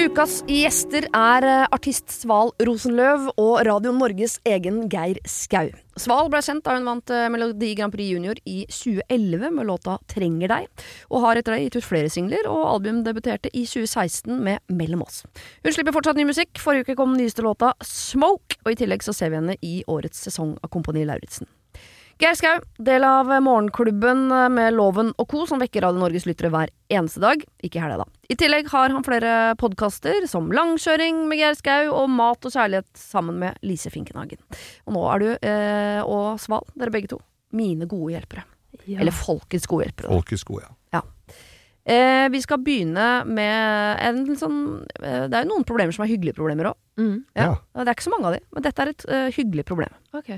Ukas gjester er eh, artist Sval Rosenløv og Radio Norges egen Geir Skau. Sval ble kjent da hun vant eh, Melodi Grand Prix Junior i 2011 med låta Trenger deg, og har etter det gitt ut flere singler, og albumdebuterte i 2016 med Mellom oss. Hun slipper fortsatt ny musikk. Forrige uke kom nyeste låta Smoke, og i tillegg så ser vi henne i årets sesong av Kompani Lauritzen. Geir Skau, del av Morgenklubben med Loven og co., som vekker Radio Norges lyttere hver eneste dag. Ikke i helga, da. I tillegg har han flere podkaster, som Langkjøring med Geir Skau og Mat og kjærlighet sammen med Lise Finkenhagen. Og nå er du, eh, og Sval, dere begge to, mine gode hjelpere. Ja. Eller folkets gode hjelpere. Folkets gode, ja. Eh, vi skal begynne med en sånn eh, Det er jo noen problemer som er hyggelige problemer òg. Mm. Ja. Ja. Det er ikke så mange av de, men dette er et eh, hyggelig problem. Ok.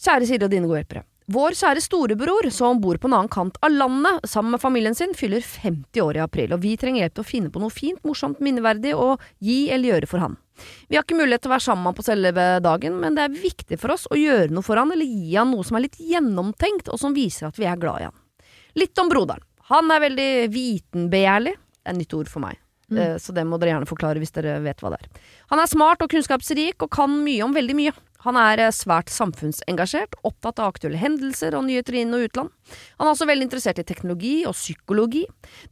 Kjære Siri og dine gode hjelpere. Vår kjære storebror, som bor på en annen kant av landet sammen med familien sin, fyller 50 år i april, og vi trenger hjelp til å finne på noe fint, morsomt, minneverdig å gi eller gjøre for han. Vi har ikke mulighet til å være sammen med han på selve dagen, men det er viktig for oss å gjøre noe for han, eller gi han noe som er litt gjennomtenkt, og som viser at vi er glad i han. Litt om broderen. Han er veldig vitenbegjærlig. Det er et nytt ord for meg. Mm. Så det må dere gjerne forklare hvis dere vet hva det er. Han er smart og kunnskapsrik og kan mye om veldig mye. Han er eh, svært samfunnsengasjert, opptatt av aktuelle hendelser og nyheter inn- og utland. Han er også veldig interessert i teknologi og psykologi.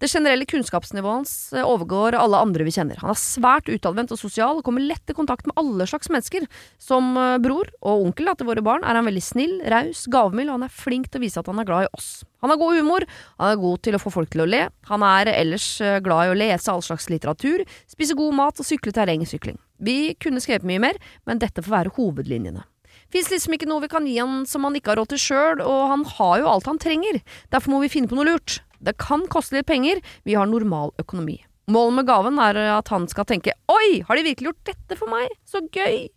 Det generelle kunnskapsnivået hans eh, overgår alle andre vi kjenner. Han er svært utadvendt og sosial og kommer lett i kontakt med alle slags mennesker. Som eh, bror og onkel til våre barn er han veldig snill, raus, gavmild, og han er flink til å vise at han er glad i oss. Han har god humor, han er god til å få folk til å le, han er ellers glad i å lese all slags litteratur, spise god mat og sykle terrengsykling. Vi kunne skrevet mye mer, men dette får være hovedlinjene. Fins liksom ikke noe vi kan gi han som han ikke har råd til sjøl, og han har jo alt han trenger. Derfor må vi finne på noe lurt. Det kan koste litt penger, vi har normal økonomi. Målet med gaven er at han skal tenke oi, har de virkelig gjort dette for meg, så gøy.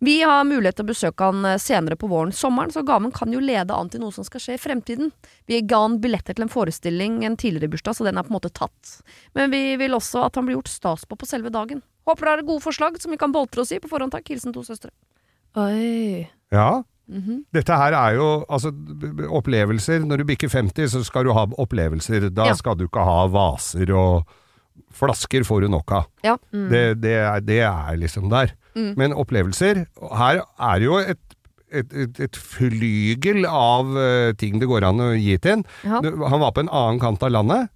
Vi har mulighet til å besøke han eh, senere på våren sommeren, så gaven kan jo lede an til noe som skal skje i fremtiden. Vi ga han billetter til en forestilling en tidligere bursdag, så den er på en måte tatt. Men vi vil også at han blir gjort stas på på selve dagen. Håper dere har gode forslag som vi kan boltre oss i på forhånd. Takk. Hilsen to søstre. Oi. Ja, Mhm. dette her er jo altså opplevelser. Når du bikker 50, så skal du ha opplevelser. Da Ja. skal du ikke ha vaser og Flasker får du nok av. Ja. Det, det, er, det er liksom der. Mm. Men opplevelser Her er jo et et, et, et flygel av uh, ting det går an å gi til en. Ja. Han var på en annen kant av landet.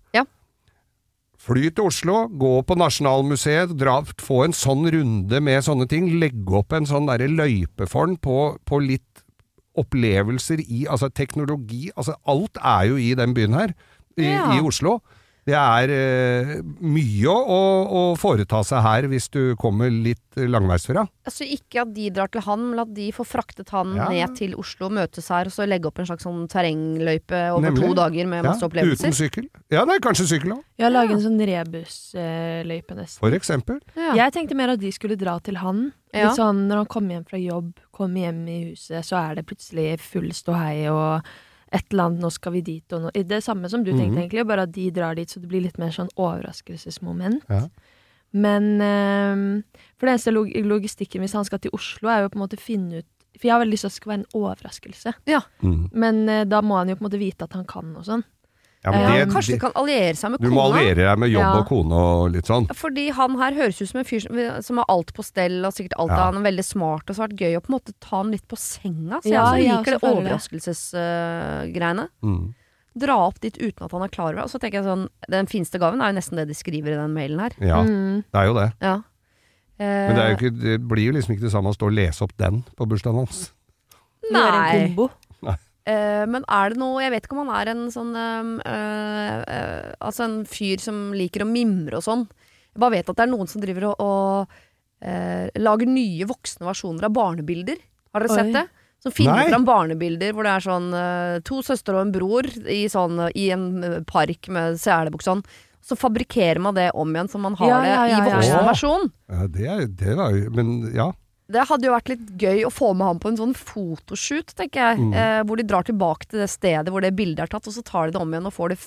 Fly til Oslo, gå på Nasjonalmuseet, dra, få en sånn runde med sånne ting. Legge opp en sånn derre løype for den på, på litt opplevelser i Altså teknologi altså Alt er jo i den byen her, i, Ja. i Oslo. Det er eh, mye å, å, foreta seg her hvis du kommer litt langveisfra. Altså Ikke at de drar til han, men at de får fraktet han Ja. ned til Oslo, møtes her, og så legge opp en slags sånn terrengløype over Nemlig. to dager med masse Ja, opplevelser. Uten sykkel. Ja, nei, kanskje sykkel òg, Ja, lage en sånn rebusløype nesten. for eksempel. Ja. Jeg tenkte mer at de skulle dra til han. Ja. Litt sånn når han kommer hjem fra jobb, kommer hjem i huset, så er det plutselig full ståhei og et eller annet 'nå skal vi dit' og noe. Det samme som du tenkte, Mhm. egentlig, bare at de drar dit, så det blir litt mer sånn overraskelsesmoment. Ja. Men øh, For det eneste log logistikken hvis han skal til Oslo, er jo på en måte finne ut For jeg har veldig lyst til at det skal være en overraskelse. Mm. Men øh, da må han jo på en måte vite at han kan og sånn. Ja, men Ja, det, Kanskje de kan alliere seg med du må alliere deg med jobb Ja. og kone og litt sånn. Fordi han her høres ut som en fyr som, som har alt på stell, og sikkert alt Ja. av han er veldig smart, og så har det vært gøy å på en måte ta han litt på senga. Så Ja, jeg også liker det overraskelsesgreiene. Uh. Mm. Dra opp dit uten at han er klar over det. Og så tenker jeg sånn, den fineste gaven er jo nesten det de skriver i den mailen her. Ja, Mm. det er jo det. Ja. Eh, Men det, er jo ikke, det blir jo liksom ikke det samme å stå og lese opp den på bursdagen hans. Gjøre en Nei. Eh, men er det noe Jeg vet ikke om han er en sånn uh, uh, eh, Altså en fyr som liker å mimre og sånn. Jeg bare vet at det er noen som driver og, og eh, lager nye voksne versjoner av barnebilder. Har dere Oi. sett det? Som finner Nei. fram barnebilder hvor det er sånn to søstre og en bror i, sånn, i en park med selebukse sånn. Så fabrikkerer man det om igjen, så man har Ja, det ja, ja, i ja, voksen ja. versjon. Ja, det, er- det var jo Men ja. Det hadde jo vært litt gøy å få med han på en sånn fotoshoot, tenker jeg. Mm. Eh, hvor de drar tilbake til det stedet hvor det bildet er tatt, og så tar de det om igjen og får det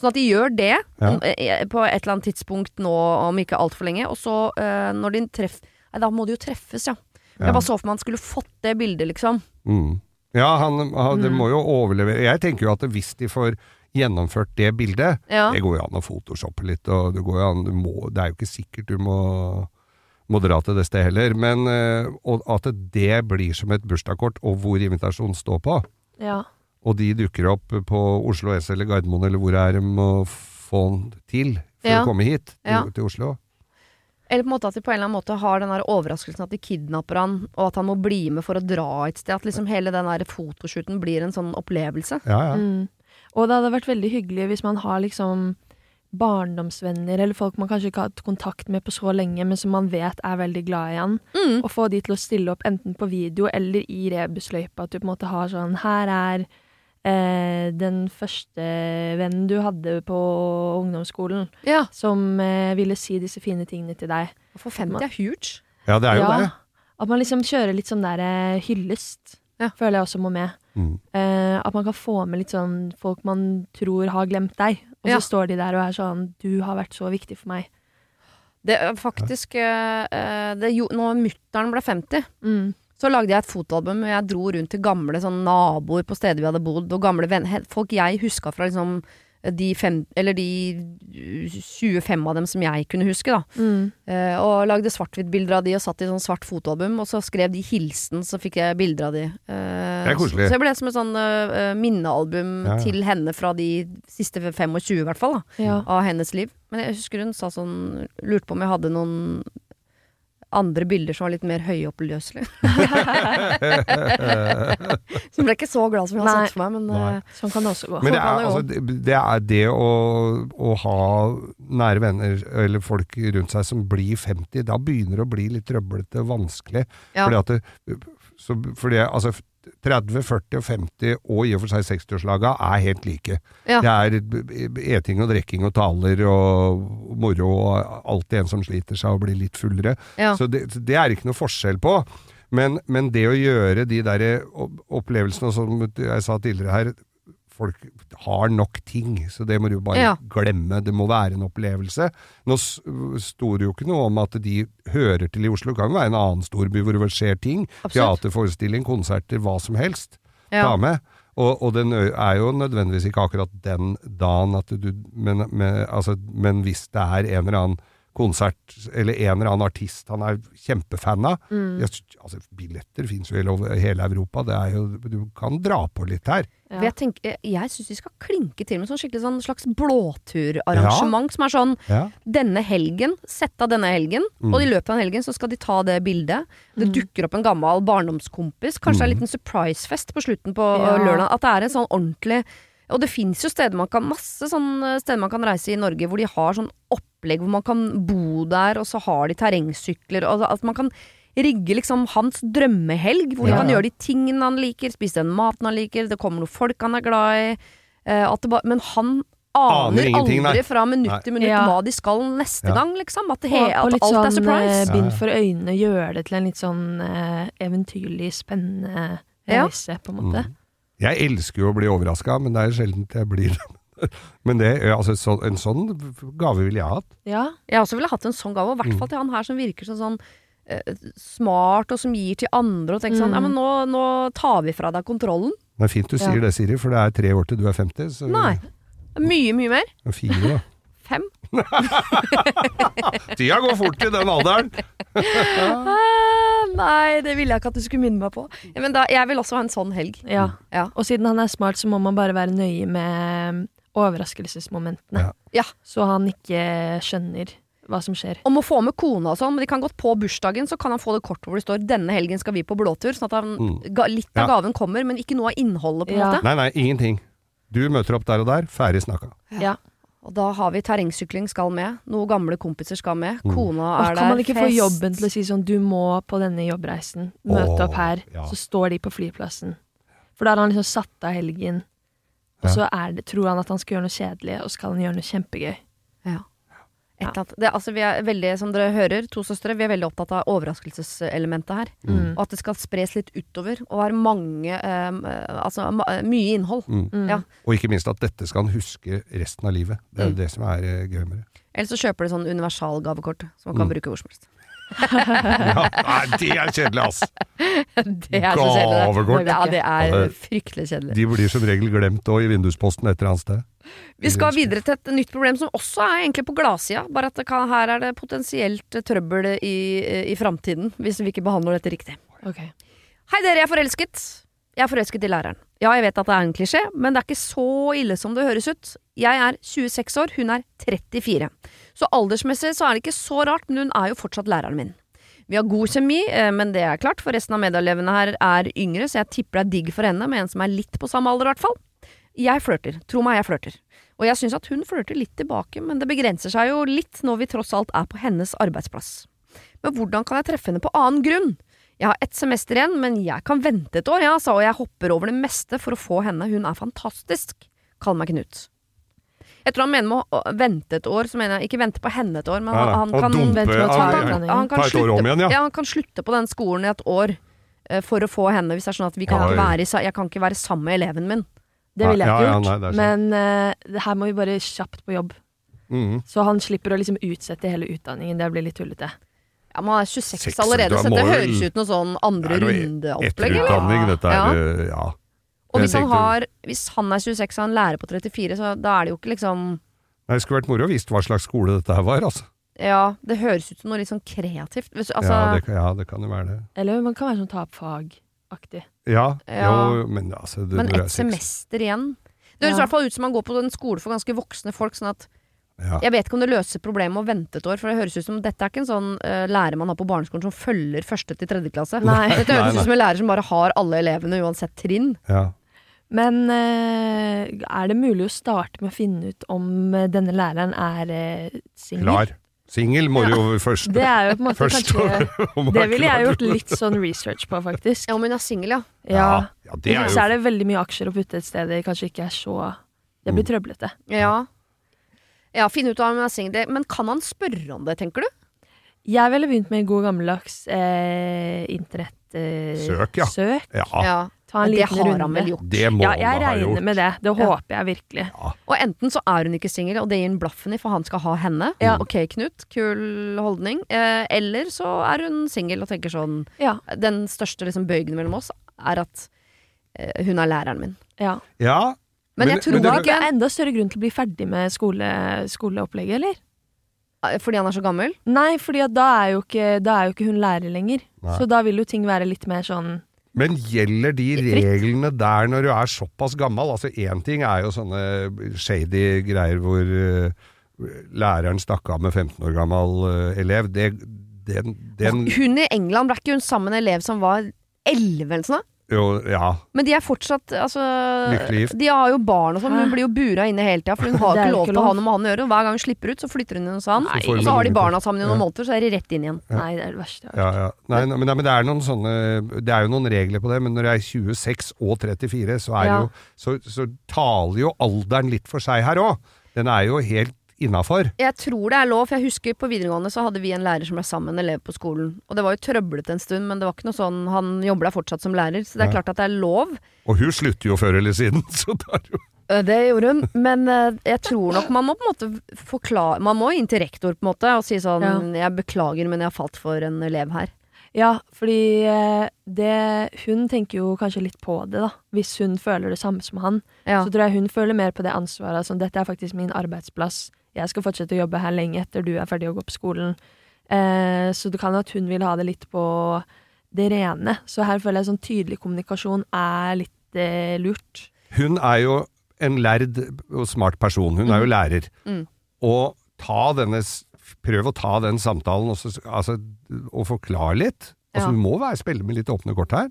Sånn at de gjør det Ja. eh, på et eller annet tidspunkt nå om ikke altfor lenge, og så eh, når de treffer Nei, da må de jo treffes, ja. Ja. Jeg bare så for meg han skulle fått det bildet, liksom. Mm. Ja, han, han det Mm. må jo overlevere Jeg tenker jo at hvis de får gjennomført det bildet Ja. Det går jo an å photoshoppe litt, og det går jo an du må, Det er jo ikke sikkert du må, må dra det stedet heller, men eh, og at det blir som et bursdagskort, og hvor invitasjonen står på, Ja. og de dukker opp på Oslo S eller Gardermoen eller hvor det er de må få den til for Ja. å komme hit til, Ja. til Oslo. Eller på en måte at de på en eller annen måte har den der overraskelsen at de kidnapper han, og at han må bli med for å dra et sted. At liksom hele den der fotoshooten blir en sånn opplevelse. Ja, ja. Mm. Og det hadde vært veldig hyggelig hvis man har liksom barndomsvenner, eller folk man kanskje ikke har hatt kontakt med på så lenge, men som man vet er veldig glad i han, Mm. og få de til å stille opp enten på video eller i rebusløypa. At du på en måte har sånn Her er eh, den første vennen du hadde på ungdomsskolen, Ja. som eh, ville si disse fine tingene til deg. For 50 er huge. ja, det er jo Ja. det. At man liksom kjører litt sånn der eh, hyllest, Ja. føler jeg også må med. Mm. Eh, at man kan få med litt sånn folk man tror har glemt deg, og Ja. så står de der og er sånn 'Du har vært så viktig for meg'. Det er faktisk eh, eh, det, Når mutter'n ble 50, Mm. så lagde jeg et fotoalbum. og Jeg dro rundt til gamle sånn, naboer på steder vi hadde bodd, og gamle venner. Folk jeg huska fra liksom de fem Eller de 25 av dem som jeg kunne huske, da. Mm. Eh, og lagde svart-hvitt-bilder av de og satt i sånn svart fotoalbum. Og så skrev de hilsen, så fikk jeg bilder av de. Eh, Det er koselig. Så, jeg det ble som et sånn uh, minnealbum Ja, ja. til henne fra de siste 25, i hvert fall. da Ja. av hennes liv. Men jeg husker hun sa sånn Lurte på om jeg hadde noen andre bilder som var litt mer høyoppløselige. som ble ikke så glad som jeg hadde sett for meg, men Nei. eh, Sånn kan det også gå. Men det er, det altså, det, det er det å, å ha nære venner eller folk rundt seg som blir 50, da begynner det å bli litt trøblete, vanskelig. Ja. Fordi at det, så, fordi, altså, 30, 40 og 50 og i og for seg 60-årslaga er helt like. Ja. Det er eting og drikking og taler og moro og alltid en som sliter seg og blir litt fullere. ja. Så det, det er ikke noe forskjell på. Men, men det å gjøre de der opplevelsene, som jeg sa tidligere her, folk har nok ting, så det må du bare Ja. glemme. Det må være en opplevelse. Nå sto det jo ikke noe om at de hører til i Oslo. Det kan jo være en annen storby hvor det skjer ting. Absolutt. Teaterforestilling, konserter, hva som helst. ja. Ta med. Og, og den er jo nødvendigvis ikke akkurat den dagen at du men, men, altså, men hvis det er en eller annen konsert, eller en eller annen artist han er kjempefan av Mm. jeg altså, Billetter finnes jo i hele, Europa. Det er jo, du kan dra på litt her. Ja. Jeg, tenker, jeg syns vi skal klinke til med sånn skikkelig sånn slags blåturarrangement som er sånn Ja. denne helgen, sett av denne helgen, Mm. og i løpet av den helgen så skal de ta det bildet. Det dukker opp en gammel barndomskompis, kanskje en Mm. liten surprise-fest på slutten på Ja. lørdag. At det er en sånn ordentlig Og det fins jo steder man kan masse sånn, steder man kan reise i Norge hvor de har sånn opplegg hvor man kan bo der, og så har de terrengsykler, og at man kan rigge liksom hans drømmehelg, hvor Ja, ja. gjøre de tingene han liker, spise den maten han liker, det kommer noen folk han er glad i. eh, at det ba, men han Aner aner nei. aldri fra minutt til minutt Ja. hva de skal neste Ja. gang, liksom. At, det Og, he, og at litt sånn, er sånn surprise. eh, bind for øynene, gjøre det til en litt sånn uh, eventyrlig, spennende Ja. reise, på en måte. Mm. Jeg elsker jo å bli overraska, men det er sjelden jeg blir det. Men det, altså, så, en sånn gave ville jeg hatt. Ja. Jeg også ville hatt en sånn gave, og i hvert Mm. fall til han her som virker som sånn eh, smart, og som gir til andre, og tenker sånn Mm. Ja, men nå, nå tar vi fra deg kontrollen. Det er fint du Ja. sier det, Siri, for det er tre år til du er 50. Så Nei. Mye, mye mer. er Fire, da. Fem. Tida går fort i den alderen! Ah, nei, det ville jeg ikke at du skulle minne meg på. Ja, men da, jeg vil også ha en sånn helg. ja. Ja. Og siden han er smart, så må man bare være nøye med overraskelsesmomentene. Ja. Ja. Så han ikke skjønner hva som skjer. Om å få med kona og sånn, men de kan godt på bursdagen så kan han få det kortet hvor det står 'denne helgen skal vi på blåtur', sånn at han, Mm. ga, litt av Ja. gaven kommer, men ikke noe av innholdet, på en Ja. måte. Nei, nei, ingenting. Du møter opp der og der, ferdig snakka. Ja. Og da har vi terrengsykling skal med, noe gamle kompiser skal med, Mm. kona er der, fest kan man ikke ikke få jobben til å si sånn du må på denne jobbreisen, møte Åh, opp her, ja. så står de på flyplassen. For da har han liksom satt av helgen, og så er det, tror han at han skal gjøre noe kjedelig, og skal han gjøre noe kjempegøy. Ja. Et. Det, altså, vi er veldig, som dere hører, to søstre, vi er veldig opptatt av overraskelseselementet her. Mm. Og at det skal spres litt utover, og være mange eh, Altså mye innhold. Mm. Mm. Ja. Og ikke minst at dette skal han huske resten av livet. Det er Mm. det som er eh, gøy med det. Eller så kjøper du sånn universalgavekort som man kan Mm. bruke hvor som helst. Ja, nei, det er kjedelig, ass! det er så kjedelig. Gavekort. Ja, det er fryktelig kjedelig. De blir som regel glemt òg i vindusposten et eller annet sted. Vi skal videre til et nytt problem som også er egentlig på gladsida, bare at det kan, her er det potensielt trøbbel i, i framtiden hvis vi ikke behandler dette riktig. Okay. Hei dere, jeg er forelsket. Jeg er forelsket i læreren. Ja, jeg vet at det er en klisjé, men det er ikke så ille som det høres ut. Jeg er 26 år, hun er 34. Så aldersmessig så er det ikke så rart, men hun er jo fortsatt læreren min. Vi har god kjemi, eh, men det er klart, for resten av medieelevene her er yngre, så jeg tipper det er digg for henne med en som er litt på samme alder, i hvert fall. Jeg flørter. Tro meg, jeg flørter. Og jeg syns at hun flørter litt tilbake, men det begrenser seg jo litt når vi tross alt er på hennes arbeidsplass. Men hvordan kan jeg treffe henne på annen grunn? Jeg har ett semester igjen, men jeg kan vente et år, ja, sa, og jeg hopper over det meste for å få henne. Hun er fantastisk. Kall meg Knut. Jeg tror han mener med å vente et år, så mener jeg ikke vente på henne et år, men Ja, han, han kan dumpe- vente med å ta ja, ja, han kan slutte- igjen, ja. ja, han kan slutte på den skolen i et år uh, for å få henne, hvis det er sånn at vi kan ikke være jeg kan ikke være sammen med eleven min. Det ville jeg Ja, ikke ja, gjort. er men uh, her må vi bare kjapt på jobb. Mm. Så han slipper å liksom utsette hele utdanningen. Det blir litt tullete. Ja, Man er 26 Seks, allerede, så det dette høres ut noe sånn andre runde-opplegg, eller? Etterutdanning, dette er Ja. ja. Og hvis han, har, hvis han er 26 og han lærer på 34, så da er det jo ikke liksom Nei, Det skulle vært moro å vise hva slags skole dette her var, altså. Ja, det høres ut som noe litt sånn kreativt. Hvis, altså, ja, det, kan- ja, det kan jo være det. Eller man kan være sånn ta opp fag-aktig. Ja, Ja. jo, men altså det, men et er ett semester igjen. Det høres i Ja. hvert fall ut som man går på en skole for ganske voksne folk. Sånn at ja. Jeg vet ikke om det løser problemet å vente et år, for det høres ut som dette er ikke en sånn uh, lærer man har på barneskolen som følger første til tredje klasse. Nei. Dette høres nei. ut som en lærer som bare har alle elevene uansett trinn. ja. Men uh, er det mulig å starte med å finne ut om eh, denne læreren er uh, singel? Klar. Singel må du jo først Det er jo på en måte Først kanskje Det ville jeg gjort litt sånn research på, faktisk. Ja, om hun er singel, ja. Ja. ja, det er jo... Så er det veldig mye aksjer å putte et sted det kanskje ikke er så Det blir trøblete. Ja. Ja, finne ut om hun er singel. Men kan han spørre om det, tenker du? Jeg ville begynt med god gammeldags eh, internettsøk. Eh, Søk, ja. søk. Ja, Ja. Ta en det liten har runde. han vel gjort. det må Ja, han jeg regner gjort. med det. Det Ja. håper jeg virkelig. Og enten så er hun ikke singel, og det gir han blaffen i, for han skal ha henne. Ja. Ok, Knut, kul holdning. Eh, eller så er hun singel og tenker sånn Ja. Den største liksom bøygen mellom oss er at eh, hun er læreren min. ja. Ja, Men, Men- jeg tror men det- Da det er enda større grunn til å bli ferdig med skole, skoleopplegget, eller? eh, Fordi han er så gammel? Nei, fordi da er jo ikke, da er jo ikke hun lærer lenger. Nei. Så da vil jo ting være litt mer sånn Men gjelder de reglene der når du er såpass gammel? Altså Én ting er jo sånne shady greier hvor eh, læreren stakk av med 15 år gammel eh, elev. Det, den, den Hun i England, ble ikke hun sammen med en elev som var 11 eller sånn? Jo, ja. Men de er fortsatt altså, Lykkelig gift. De har jo barn og sånn, men hun blir jo bura inne hele tida. For hun har Det er ikke lov ikke til å ha lov. noe med han å gjøre. Og hver gang hun slipper ut, så flytter hun inn hos han. Nei. Og så har de barna sammen i noen Ja. måneder, så er de rett inn igjen. Nei, det er det verste jeg har Ja, ja. Nei, nei, men, nei, men det er noen sånne Det er jo noen regler på det, men når jeg er 26 og 34, så, er Ja. jo, så, så taler jo alderen litt for seg her òg. Den er jo helt innafor. Jeg tror det er lov, for jeg husker på videregående så hadde vi en lærer som ble sammen med en elev på skolen. Og det var jo trøblete en stund, men det var ikke noe sånn Han jobber der fortsatt som lærer, så det er Ja. klart at det er lov. Og hun slutter jo før eller siden, så det er jo Øh, Det gjorde hun, men øh, jeg tror nok man må på en måte forklare Man må inn til rektor på en måte og si sånn Jeg beklager, men jeg har falt for en elev her. Ja, fordi eh, det, hun tenker jo kanskje litt på det, da. Hvis hun føler det samme som han. Ja. Så tror jeg hun føler mer på det ansvaret. Sånn, dette er faktisk min arbeidsplass. Jeg skal fortsette å jobbe her lenge etter du er ferdig å gå på skolen. Eh, så det kan at hun vil ha det litt på det rene. Så her føler jeg sånn tydelig kommunikasjon er litt eh, lurt. Hun er jo en lærd og smart person. Hun er jo lærer. Mm. Og ta denne Prøv å ta den samtalen og, så- altså, og forklare litt. Altså, Ja. Du må være spille med litt åpne kort her.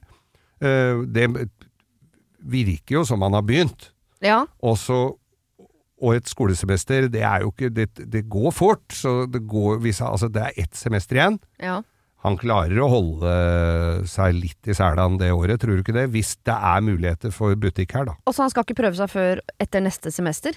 Eh, det virker jo som han har begynt. Ja. Og så og et skolesemester, det er jo ikke Det, det går fort. Så det går hvis, Altså, det er ett semester igjen. ja. Han klarer å holde seg litt i selene det året, tror du ikke det? Hvis det er muligheter for butikk her, da. Og så han skal ikke prøve seg før etter neste semester?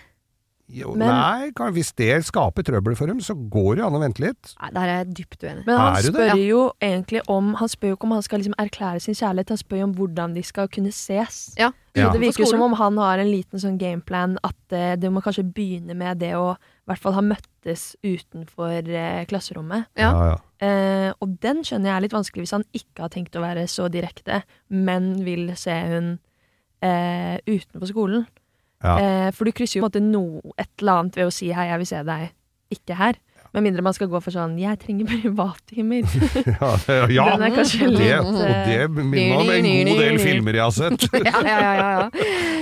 Jo, Men- nei, kan, hvis det skaper trøbbel for dem, så går det an å vente litt. Nei, der er jeg dypt uenig. Men han spør det? jo egentlig om Han spør jo ikke om han skal liksom erklære sin kjærlighet, han spør jo om hvordan de skal kunne ses. Ja. Ja. Det virker jo som om han har en liten sånn gameplan at uh, det må kanskje begynne med det å i hvert fall ha møttes utenfor uh, klasserommet. Ja. ja. uh, og den skjønner jeg er litt vanskelig hvis han ikke har tenkt å være så direkte, men vil se hun eh, utenfor skolen. Ja. Eh, for du krysser jo på en måte no, et eller annet ved å si 'hei, jeg vil se deg ikke her'. Med mindre man skal gå for sånn 'jeg trenger privattimer'. Ja, ja. Det, og eh, det minner om en god del filmer jeg har sett. ja, ja, ja, ja, ja.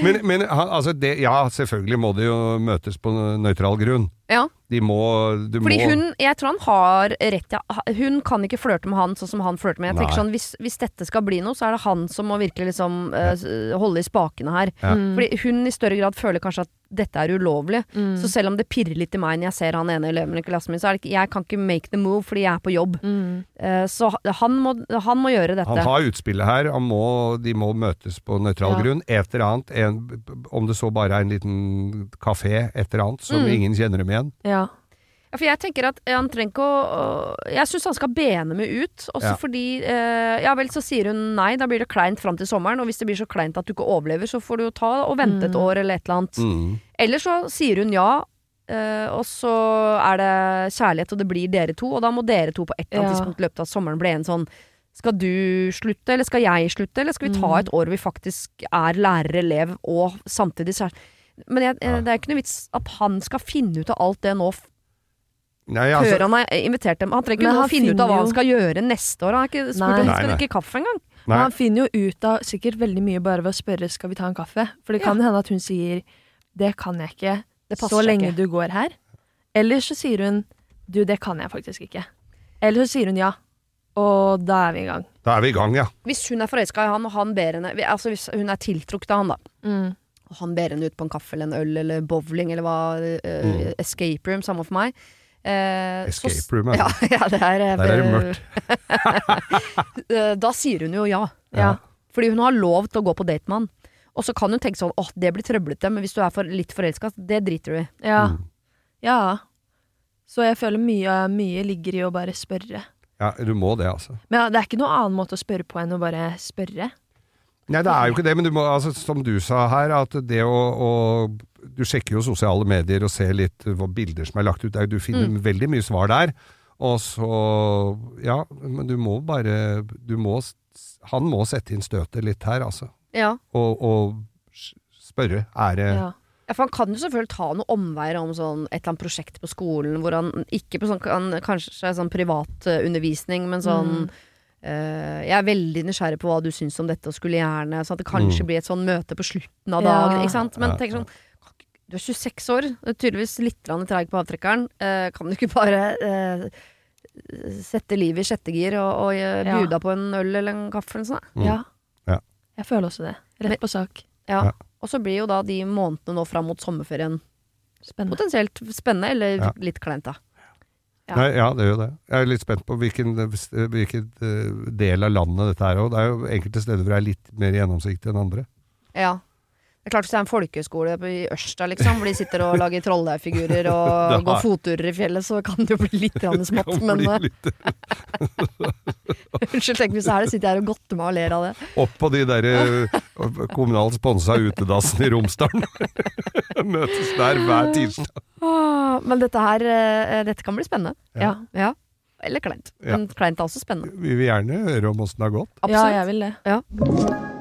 Men, men altså det, ja, selvfølgelig må de jo møtes på nøytral grunn. Ja. De må, du Fordi må hun, jeg tror han har rett, ja. Hun kan ikke flørte med han sånn som han flørter med. Jeg tenker Nei. sånn, hvis, hvis dette skal bli noe, så er det han som må virkelig liksom uh, holde i spakene her. Ja. Fordi hun i større grad føler kanskje at dette er ulovlig. Mm. Så selv om det pirrer litt i meg når jeg ser han ene eleven i klassen min, så er det ikke, jeg kan ikke make the move fordi jeg er på jobb. Mm. Uh, så han må, han må gjøre dette. Han har utspillet her, han må, de må møtes på nøytral Ja. grunn. Et eller annet, en, om det så bare er en liten kafé, et eller annet, som Mm. ingen kjenner dem igjen. Ja. Ja, for jeg tenker at han trenger ikke å Jeg syns han skal bene meg ut. Også Ja. fordi eh, Ja vel, så sier hun nei, da blir det kleint fram til sommeren. Og hvis det blir så kleint at du ikke overlever, så får du jo ta og vente et Mm. år eller et eller annet. Mm. Eller så sier hun ja, eh, og så er det kjærlighet, og det blir dere to. Og da må dere to på et eller annet Ja. tidspunkt i løpet av sommeren bli en sånn skal du slutte, eller skal jeg slutte, eller skal vi ta Mm. et år hvor vi faktisk er lærer-elev og samtidig så er Men jeg, eh, det er ikke noe vits at han skal finne ut av alt det nå Nei, altså, før han har invitert dem. Han trenger ikke å finne ut av hva han skal gjøre neste år. Han har ikke spurt Nei. om de skal drikke kaffe engang. nei, Men han finner jo ut av sikkert veldig mye bare ved å spørre skal vi ta en kaffe. For det kan hende at hun sier det kan jeg ikke Det så lenge ikke. du går her. Eller så sier hun du, det kan jeg faktisk ikke. Eller så sier hun ja. Og da er vi i gang. da er vi i gang, ja. Hvis hun er forelska i han, og han ber henne Altså hvis hun er tiltrukket av han, da. Mm. Og han ber henne ut på en kaffe eller en øl eller bowling eller hva uh, Mm. Escape room, samme for meg. Eh, så Escape room, ja. ja, det er eh, Der er det mørkt. eh, Da sier hun jo ja. Ja. Fordi hun har lov til å gå på date med han. Og så kan hun tenke sånn åh, det blir trøblete, men hvis du er for, litt forelska, det driter du i. Ja. Mm. ja. Så jeg føler mye, mye ligger i å bare spørre. Ja, du må det, altså. Men ja, det er ikke noen annen måte å spørre på enn å bare spørre. Nei, det er jo ikke det, men du må, altså, som du sa her, at det å, å Du sjekker jo sosiale medier og ser litt hva bilder som er lagt ut. Du finner Mm. veldig mye svar der. Og så Ja, men du må bare du må, Han må sette inn støtet litt her, altså. Ja. Og, og spørre. Er det Ja. Ja, for han kan jo selvfølgelig ta noen omveier om sånn et eller annet prosjekt på skolen, hvor han ikke på sånn kan, kanskje sånn privatundervisning, men sånn Mm. Eh, Jeg er veldig nysgjerrig på hva du syns om dette, og skulle gjerne Sånn at det kanskje Mm. blir et sånn møte på slutten av Ja. dagen, ikke sant? Men tenk sånn Du er 26 år, du er tydeligvis litt treig på avtrekkeren. Uh, kan du ikke bare uh, sette livet i sjette gir og, og Ja. bjuda på en øl eller en kaffe eller noe sånt? Mm. ja. Ja. Jeg føler også det. Rett på sak. Ja. Ja. Og så blir jo da de månedene nå fram mot sommerferien Spennende. potensielt spennende, eller Ja. litt kleint, da. Ja. Nei, ja, det jo det. Jeg er litt spent på hvilken, hvilken eh, del av landet dette er. Og det er jo enkelte steder hvor det er litt mer gjennomsiktig enn andre. Ja. Det er klart Hvis det er en folkehøyskole i Ørsta, liksom, hvor de sitter og lager trolldeigfigurer og har... går fotturer i fjellet, så kan det jo bli litt smått. Men eh, litt- unnskyld, tenk hvis det er det, sitter jeg her og godter meg og ler av det. Opp på de der eh, kommunalt sponsa utedassene i Romsdalen. Møtes der hver tirsdag. Men dette her eh, Dette kan bli spennende. Ja. Ja. Eller kleint. Ja. Men kleint er også spennende. Vi vil gjerne høre om åssen det har gått. ja, Absolutt. jeg vil det.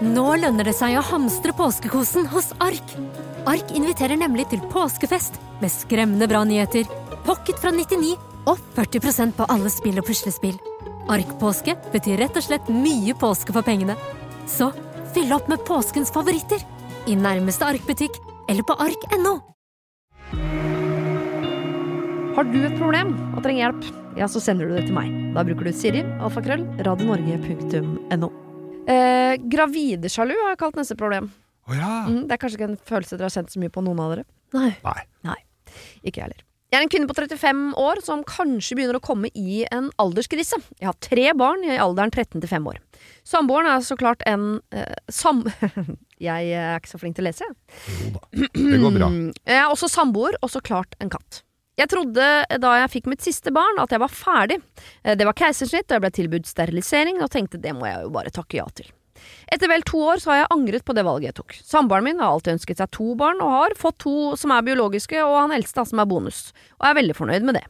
Nå lønner det seg å hamstre påskekosen hos Ark. Ark inviterer nemlig til påskefest med skremmende bra nyheter, pocket fra 99 og 40% på alle spill og puslespill. Ark-påske betyr rett og slett mye påske for pengene. Så fyll opp med påskens favoritter i nærmeste Ark-butikk eller på ark.no. Har du et problem og trenger hjelp, ja, så sender du det til meg. Da bruker du Siri, alfakrøll, radionorge.no. Eh, gravidesjalu har jeg kalt neste problem. Oh, ja. Mm, det er kanskje ikke en følelse dere har sendt så mye på, noen av dere. Nei. Nei. Ikke jeg heller. Jeg er en kvinne på 35 år som kanskje begynner å komme i en alderskrise. Jeg har tre barn i alderen 13 til 5 år. Samboeren er så klart en eh, sam... jeg er ikke så flink til å lese, jeg. Jo da. Det går bra. Mm, Jeg er også samboer, og så klart en katt. Jeg trodde da jeg fikk mitt siste barn at jeg var ferdig. Eh, Det var keisersnitt, og jeg ble tilbudt sterilisering, og tenkte det må jeg jo bare takke ja til. Etter vel to år så har jeg angret på det valget jeg tok. Samboeren min har alltid ønsket seg to barn, og har fått to som er biologiske, og han eldste som er bonus. Og jeg er veldig fornøyd med det.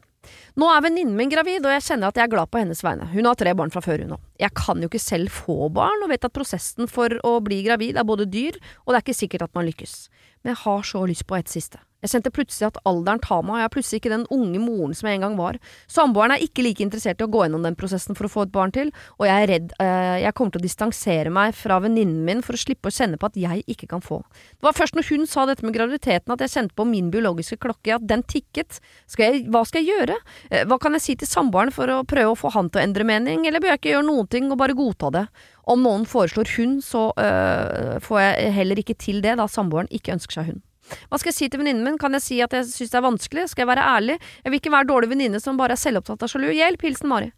Nå er venninnen min gravid, og jeg kjenner at jeg er glad på hennes vegne. Hun har tre barn fra før, hun òg. Jeg kan jo ikke selv få barn, og vet at prosessen for å bli gravid er både dyr, og det er ikke sikkert at man lykkes. Men jeg har så lyst på et siste. Jeg kjente plutselig at alderen tar meg, og jeg er plutselig ikke den unge moren som jeg en gang var. Samboeren er ikke like interessert i å gå gjennom den prosessen for å få et barn til, og jeg er redd eh, jeg kommer til å distansere meg fra venninnen min for å slippe å kjenne på at jeg ikke kan få. Det var først når hun sa dette med graviditeten at jeg kjente på min biologiske klokke, at den tikket. Skal jeg, hva skal jeg gjøre? Eh, Hva kan jeg si til samboeren for å prøve å få han til å endre mening, eller bør jeg ikke gjøre noen ting og bare godta det? Om noen foreslår hun, så øh, får jeg heller ikke til det, da samboeren ikke ønsker seg hund. Hva skal jeg si til venninnen min? Kan jeg si at jeg syns det er vanskelig? Skal jeg være ærlig? Jeg vil ikke være dårlig venninne som bare er selvopptatt av sjalu. Hjelp! Hilsen Mari.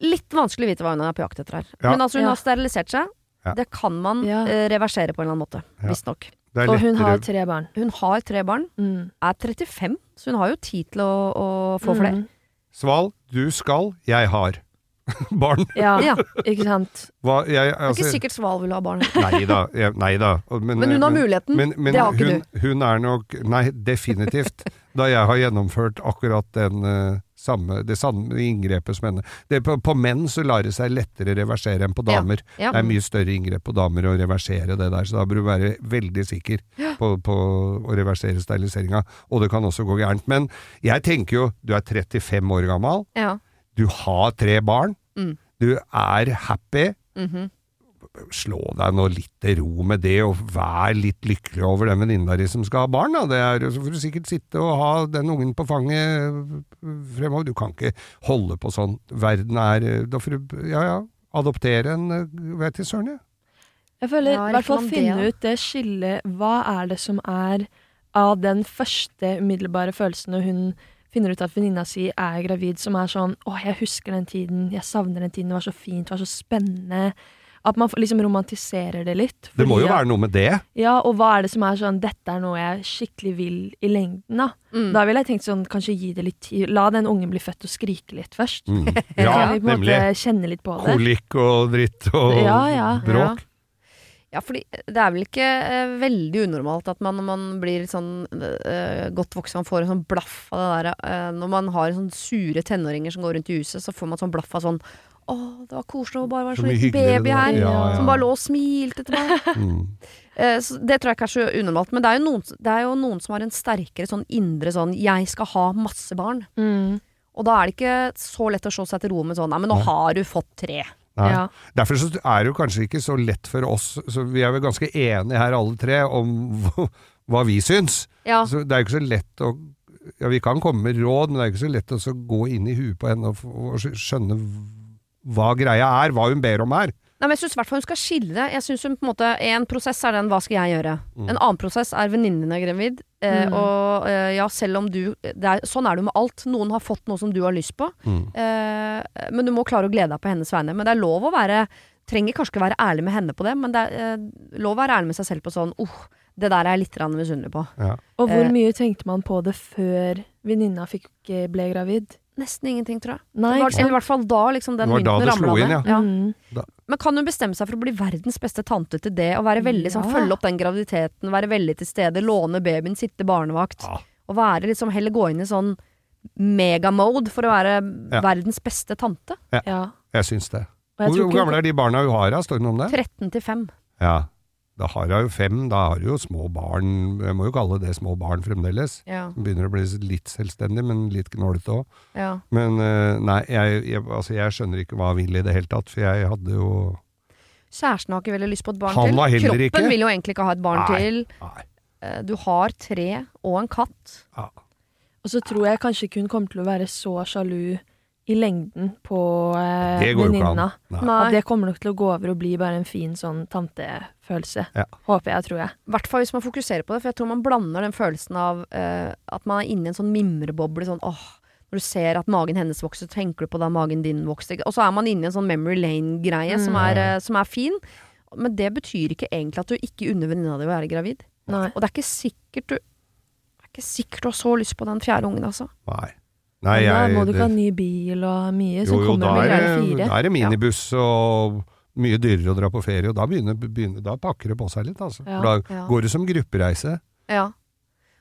Litt vanskelig å vite hva hun er på jakt etter her. Ja. Men altså, hun Ja. har sterilisert seg. Ja. Det kan man Ja. eh, reversere på en eller annen måte. Ja. Visstnok. Og hun har tre barn. Hun har tre barn, Mm. er 35, så hun har jo tid til å, å få flere. Mm. Sval, du skal, jeg har. Barn. Ja, Ja. ikke sant. Hva, jeg, Det er altså, ikke sikkert Sval vil ha barn. Nei da. jeg- Nei da. Men, Men hun har muligheten. Men, men Det har ikke hun, hun er nok Nei, definitivt. da jeg har gjennomført akkurat den uh, samme, det samme inngrepet som henne. Det, på, på menn så lar det seg lettere reversere enn på Ja, damer. ja. Det er mye større inngrep på damer å reversere det der, så da bør du være veldig sikker på, på å reversere steriliseringa. Og det kan også gå gærent. Men jeg tenker jo, du er 35 år gammel, Ja. du har tre barn, Mm. du er happy. Mhm. Slå deg nå litt til ro med det, og vær litt lykkelig over den venninna di som skal ha barn. Da. Det er, så får du sikkert sitte og ha den ungen på fanget fremover. Du kan ikke holde på sånn. Verden er Da får du ja ja, adoptere en eh, Vet ikke søren, jeg. Jeg føler i hvert fall finne ut det skillet. Hva er det som er av den første umiddelbare følelsen når hun finner ut at venninna si er gravid, som er sånn 'Å, jeg husker den tiden. Jeg savner den tiden. Det var så fint. Det var så spennende.' At man liksom romantiserer det litt. Det må jo være noe med det. Ja, og hva er det som er sånn 'Dette er noe jeg skikkelig vil i lengden', da. Mm. Da ville jeg tenkt sånn, kanskje gi det litt tid. La den ungen bli født og skrike litt først. Mm. Ja, nemlig. kjenne litt på det. Kolikk og dritt og Ja, ja, bråk. Ja, fordi det er vel ikke eh, veldig unormalt at man når man blir sånn eh, godt voksen, man får en sånn blaff av det der eh, Når man har sånn sure tenåringer som går rundt i huset, så får man sånn blaff av sånn Å, det var koselig å bare være Så sånn liten baby her. Ja, ja. Som bare lå og smilte til meg. Mm. Eh, så det tror jeg ikke er så unormalt. Men det er, jo noen, det er jo noen som har en sterkere sånn indre sånn 'jeg skal ha masse barn'. Mm. Og da er det ikke så lett å slå seg til ro med sånn 'nei, men nå har du fått tre'. Ja. Derfor så er det jo kanskje ikke så lett for oss, så vi er vel ganske enige her alle tre om hva vi syns. Ja. Så det er jo ikke så lett å ja, vi kan komme med råd, men det er ikke så lett å så gå inn i huet på henne og, og skjønne hva greia er, hva hun ber om her. Nei, men Jeg syns i hvert fall hun skal skille det. Jeg synes hun på en måte En prosess er den 'hva skal jeg gjøre'? En annen prosess er venninnen din er gravid. Eh, Mm. Og eh, ja, selv om du det er, Sånn er det jo med alt. Noen har fått noe som du har lyst på. Eh, men du må klare å glede deg på hennes vegne. Men det er lov å være Trenger kanskje ikke være ærlig med henne på det, men det er eh, lov å være ærlig med seg selv på sånn oh, det der er jeg litt misunnelig på. Ja. Og hvor Eh. mye tenkte man på det før venninna eh, ble gravid? Nesten ingenting, tror jeg. Nei, Det var, eller i hvert fall da liksom den mynten ramla ned. ja. Mm. Men kan hun bestemme seg for å bli verdens beste tante til det, og være veldig sånn, Ja. følge opp den graviditeten, være veldig til stede, låne babyen, sitte barnevakt, Ja. og være liksom heller gå inn i sånn megamode for å være Ja. verdens beste tante? Ja. Jeg syns det. Hvor, hvor gamle er de barna hun har, da? Står det noe om det? 13 til 5. Ja. Da har hun jo fem, da har hun jo små barn, jeg må jo kalle det små barn fremdeles. Ja, Som begynner å bli litt selvstendig, men litt gnålete òg. ja. Men eh, nei, jeg, jeg, altså, jeg skjønner ikke hva hun vil i det hele tatt, for jeg hadde jo Kjæresten har ikke veldig lyst på et barn Han til. Kroppen ikke. vil jo egentlig ikke ha et barn Nei. til. Nei. Eh, Du har tre og en katt. Ja. Og så tror jeg kanskje ikke hun kommer til å være så sjalu i lengden på eh, venninna. At det kommer nok til å gå over og bli bare en fin sånn tantefølelse. Ja. Håper jeg, tror jeg. I hvert fall hvis man fokuserer på det, for jeg tror man blander den følelsen av eh, at man er inne i en sånn mimreboble. Sånn, åh, når du ser at magen hennes vokser, så tenker du på da magen din vokste. Og så er man inne i en sånn memory lane-greie som, er, eh, som er fin. Men det betyr ikke egentlig at du ikke unner venninna di å være gravid. Nei. Og det er ikke sikkert du Det er ikke sikkert du har så lyst på den fjerde ungen, altså. Nei. Nei, jeg, da må du ikke ha ny bil og mye, så Jo, jo, kommer det med er, greie fire. da er det minibuss og mye dyrere å dra på ferie, og da, begynner, begynner, da pakker det på seg litt, altså. Ja, For da ja. går det som gruppereise. Ja.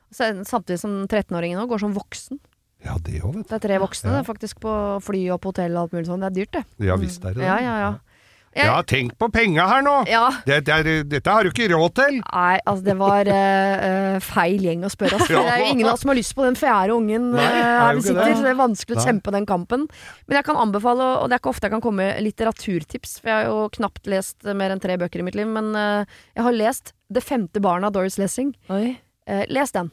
Så, samtidig som 13-åringen nå går som voksen. Ja, det òg, vet du. Det er tre voksne Ja. det er faktisk på fly og på hotell og alt mulig sånn. Det er dyrt, det. Ja visst er det det. Ja, ja, ja. Jeg- Ja, tenk på penga her nå! ja. Det, det er, dette har du ikke råd til! Nei, altså det var eh, feil gjeng å spørre. Altså. Det er jo ingen av oss som har lyst på den fjerde ungen Nei, eh, er her vi sitter, det. så det er vanskelig å Nei. kjempe den kampen. Men jeg kan anbefale, og det er ikke ofte jeg kan komme med litteraturtips, for jeg har jo knapt lest mer enn tre bøker i mitt liv, men uh, jeg har lest Det femte barnet av Doris Lessing. Oi. Uh, les den.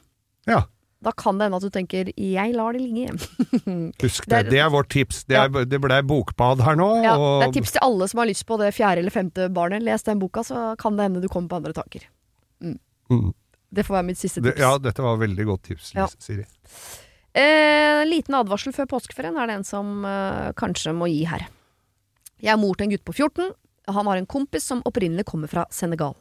Ja, Da kan det hende at du tenker 'jeg lar det ligge'. husk Det det. Det er vårt tips. Det, er, det ble bokbad her nå. Ja, og, det er tips til alle som har lyst på det fjerde eller femte barnet. Les den boka, så kan det hende du kommer på andre tanker. Mm. Det får være mitt siste Det, tips. ja, dette var veldig godt tips, Ja. Siri. Eh, liten advarsel før påskeferien er det en som eh, kanskje må gi her. Jeg er mor til en gutt på 14. Han har en kompis som opprinnelig kommer fra Senegal.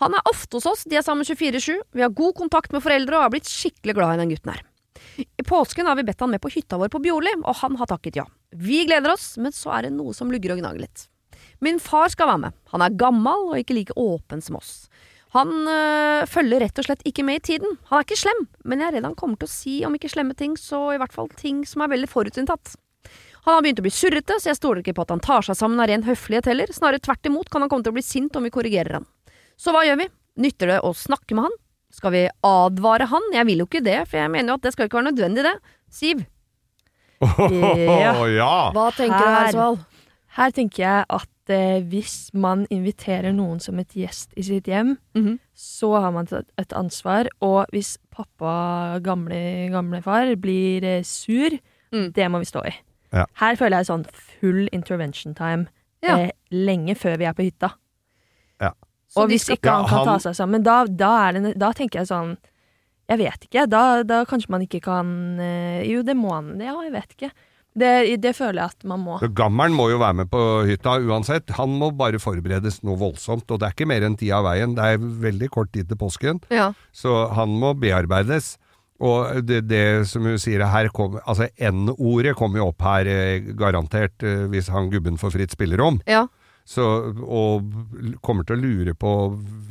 Han er ofte hos oss, de er sammen 24-7. Vi har god kontakt med foreldre og har blitt skikkelig glad i den gutten her. I påsken har vi bedt han med på hytta vår på Bjorli, og han har takket ja. Vi gleder oss, men så er det noe som lugger og gnager litt. Min far skal være med. Han er gammel og ikke like åpen som oss. Han øh, følger rett og slett ikke med i tiden. Han er ikke slem, men jeg er redd han kommer til å si om ikke slemme ting, så i hvert fall ting som er veldig forutinntatt. Han har begynt å bli surrete, så jeg stoler ikke på at han tar seg sammen av ren høflighet heller. Snarere tvert imot kan han komme til å bli sint om vi korrigerer han. Så hva gjør vi? Nytter det å snakke med han? Skal vi advare han? Jeg vil jo ikke det, for jeg mener jo at det skal ikke være nødvendig, det. Siv, Ja. ja! hva tenker du her. Sval? Her tenker jeg at eh, hvis man inviterer noen som et gjest i sitt hjem, Mhm. så har man et, et ansvar. Og hvis pappa, gamle, gamlefar, blir eh, sur, Mm. det må vi stå i. Ja. Her føler jeg sånn full intervention time Ja. eh, lenge før vi er på hytta. Så og hvis skal- ikke han kan ta seg sammen, da, da, er det, da tenker jeg sånn Jeg vet ikke. Da, da kanskje man ikke kan eh, Jo, det må han. Ja, jeg vet ikke. Det, det føler jeg at man må. Gammelen må jo være med på hytta uansett. Han må bare forberedes noe voldsomt, og det er ikke mer enn tida av veien. Det er veldig kort tid til påsken, Ja. så han må bearbeides. Og det, det som hun sier her, kom, altså N-ordet kommer jo opp her eh, garantert eh, hvis han gubben får fritt spillerom. ja. Så, og kommer til å lure på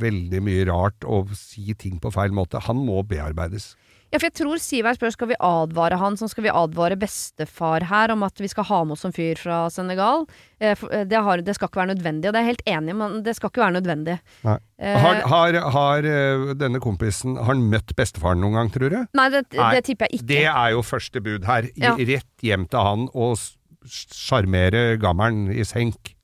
veldig mye rart og si ting på feil måte. Han må bearbeides. Ja, for jeg tror Sivert spør skal vi advare han, sånn skal vi advare bestefar her om at vi skal ha med oss en fyr fra Senegal. Eh, eh, det, har, det skal ikke være nødvendig, og det er jeg helt enig i, men det skal ikke være nødvendig. Nei. Eh, Har, har, har eh, denne kompisen Har han møtt bestefaren noen gang, tror du? nei, det, Nei, det tipper jeg ikke. Det er jo første bud her. Ja. Rett hjem til han og sjarmere gammelen i senk.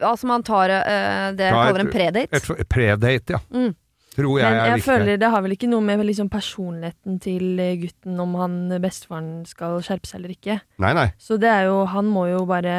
Altså man tar uh, det jeg kaller en predate. Et predate, ja. Tror jeg Men jeg viktig. føler det har vel ikke noe med liksom personligheten til eh, gutten om han bestefaren skal skjerpe seg eller ikke. Nei, nei. Så det er jo Han må jo bare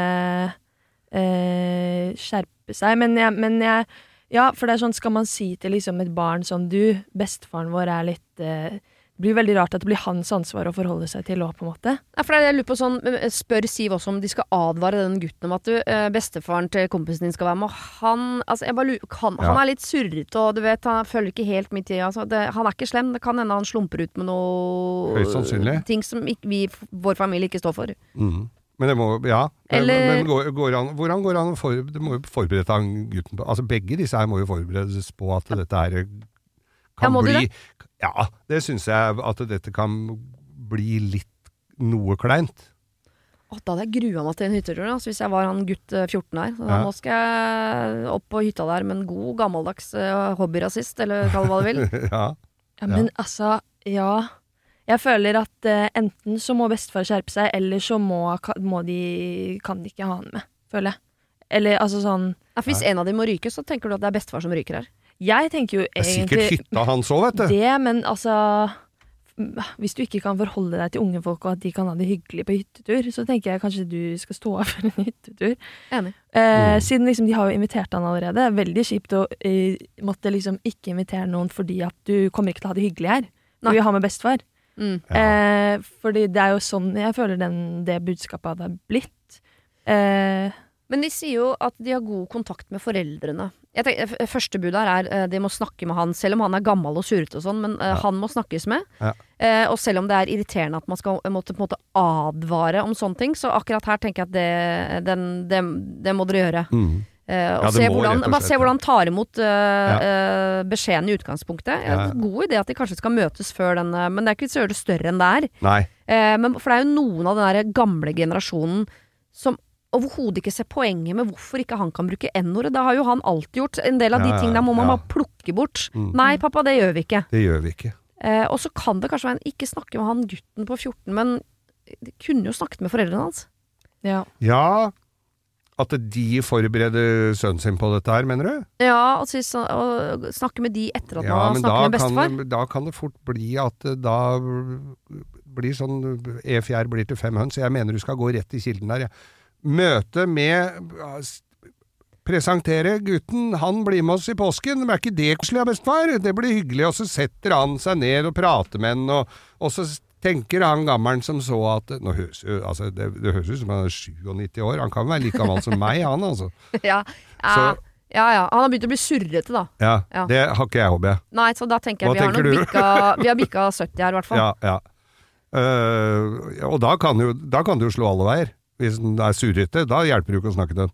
uh, skjerpe seg. Men jeg, men jeg Ja, for det er sånn, skal man si til liksom et barn sånn Du, bestefaren vår er litt eh, Det blir veldig rart at det blir hans ansvar å forholde seg til òg, på en måte. Ja, for er jeg lurer på sånn, eh, Spør Siv også om de skal advare den gutten om at du, eh, bestefaren til kompisen din skal være med. Og han, altså, jeg bare lurer, han, Ja. han er litt surrete, og du vet, han følger ikke helt midt i altså, det, Han er ikke slem. Det kan hende han slumper ut med noe Høyst sannsynlig. ting som ikke, vi, vår familie ikke står for. Mm. Men det må Ja. Eller- Men går, går an, hvordan går det an å for, Det må jo forberede han gutten på Altså begge disse her må jo forberedes på at dette her Ja, kan de bli Ja, det syns jeg at dette kan bli litt noe kleint. Å, da hadde jeg grua meg til en hyttetur, altså, hvis jeg var han gutt eh, 14 her. Så Ja. Nå skal jeg opp på hytta der med en god, gammeldags uh, hobbyrasist, eller kall det hva du vil. ja. Ja, men altså, ja. Jeg føler at uh, enten så må bestefar skjerpe seg, eller så må, må de Kan de ikke ha han med, føler jeg. Eller altså sånn Ja, for hvis en av dem må ryke, så tenker du at det er bestefar som ryker her. Jeg tenker jo egentlig Det er sikkert hytta hans òg, vet du. det, men altså Hvis du ikke kan forholde deg til unge folk, og at de kan ha det hyggelig på hyttetur, så tenker jeg kanskje du skal stå av for en hyttetur. Enig. Eh, Mm. Siden liksom de har jo invitert han allerede. Veldig kjipt å eh, måtte liksom ikke invitere noen fordi at du kommer ikke til å ha det hyggelig her. Du vil ha med bestefar. Mm. Eh, fordi det er jo sånn jeg føler den, det budskapet hadde blitt. Eh, Men de sier jo at de har god kontakt med foreldrene. Jeg tenker, Første bud her er eh, de må snakke med han, selv om han er gammel og surrete og sånn, men eh, Ja. han må snakkes med. Ja. Eh, og selv om det er irriterende at man skal eh, måtte, måte advare om sånne ting, så akkurat her tenker jeg at det, den, det, det må dere gjøre. Mm. Eh, og Ja, se må hvordan, og bare se hvordan han tar imot eh, beskjeden i utgangspunktet. Ja. God idé at de kanskje skal møtes før den, men det er ikke vits å gjøre det større enn det er. Eh, men, for det er jo noen av den der gamle generasjonen som overhodet ikke se poenget med hvorfor ikke han kan bruke n-ordet. Det har jo han alltid gjort. En del av de Ja, tingene må man ja. bare plukke bort. Mm. Nei, pappa, det gjør vi ikke. Det gjør vi ikke. Eh, og så kan det kanskje være en ikke snakke med han gutten på 14, men de kunne jo snakket med foreldrene hans. ja. Ja, at de forbereder sønnen sin på dette her, mener du? Ja, og, så, og snakke med de etter at Ja, man har snakket med bestefar. Kan, da kan det fort bli at da blir sånn E fjær blir til fem høns. Jeg mener du skal gå rett i kilden der. Ja. Møte med Presentere gutten, han blir med oss i påsken. Er ikke det koselig bestefar? Det blir hyggelig. Og så setter han seg ned og prater med han, og, og så tenker han gammelen som så at høres altså, det, det høres ut som han er 97 år. Han kan være like gammel som meg, han altså. Ja, ja, Så- ja, ja. Han har begynt å bli surrete, da. Ja, Ja. Det har ikke jeg, håper jeg. Nei, så da tenker Hva jeg vi har, nok bikka, vi har bikka 70 her, i hvert fall. Ja, ja. Uh, og da kan, jo, da kan du slå alle veier. Hvis den er surrete, da hjelper det jo ikke å snakke til den.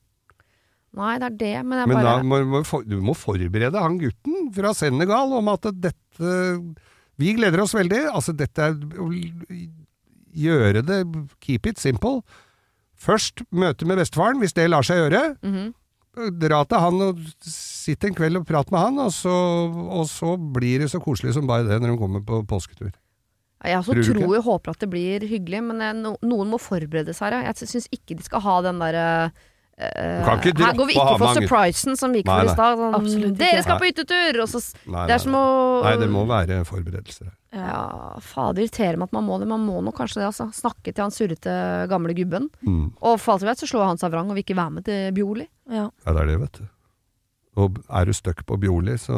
Nei, det er det, men jeg Men bare da må, må, for- du må forberede han gutten fra Senegal om at dette Vi gleder oss veldig. Altså, dette er Gjøre det Keep it simple. Først møte med bestefaren, hvis det lar seg gjøre. Mhm. Dra til han og sitt en kveld og prat med han, og så, og så blir det så koselig som bare det når de kommer på påsketur. Ja, Jeg også Tror tror og håper at det blir hyggelig, men jeg, no, noen må forberede seg. Jeg syns ikke de skal ha den derre uh, her går vi ikke for mange- surprisen som vi gikk for i stad. Sånn, Dere skal på hyttetur! Og så Nei, Det er som å Nei, det må være forberedelser. Ja, fader irriterer meg at man må det. Man må nok kanskje det, altså. Snakke til han surrete gamle gubben. Mm. Og for alt vi vet, så slår han seg vrang og vil ikke være med til Bjoli. Ja. Ja, det er det, vet du. Og er du stuck på Bjorli, så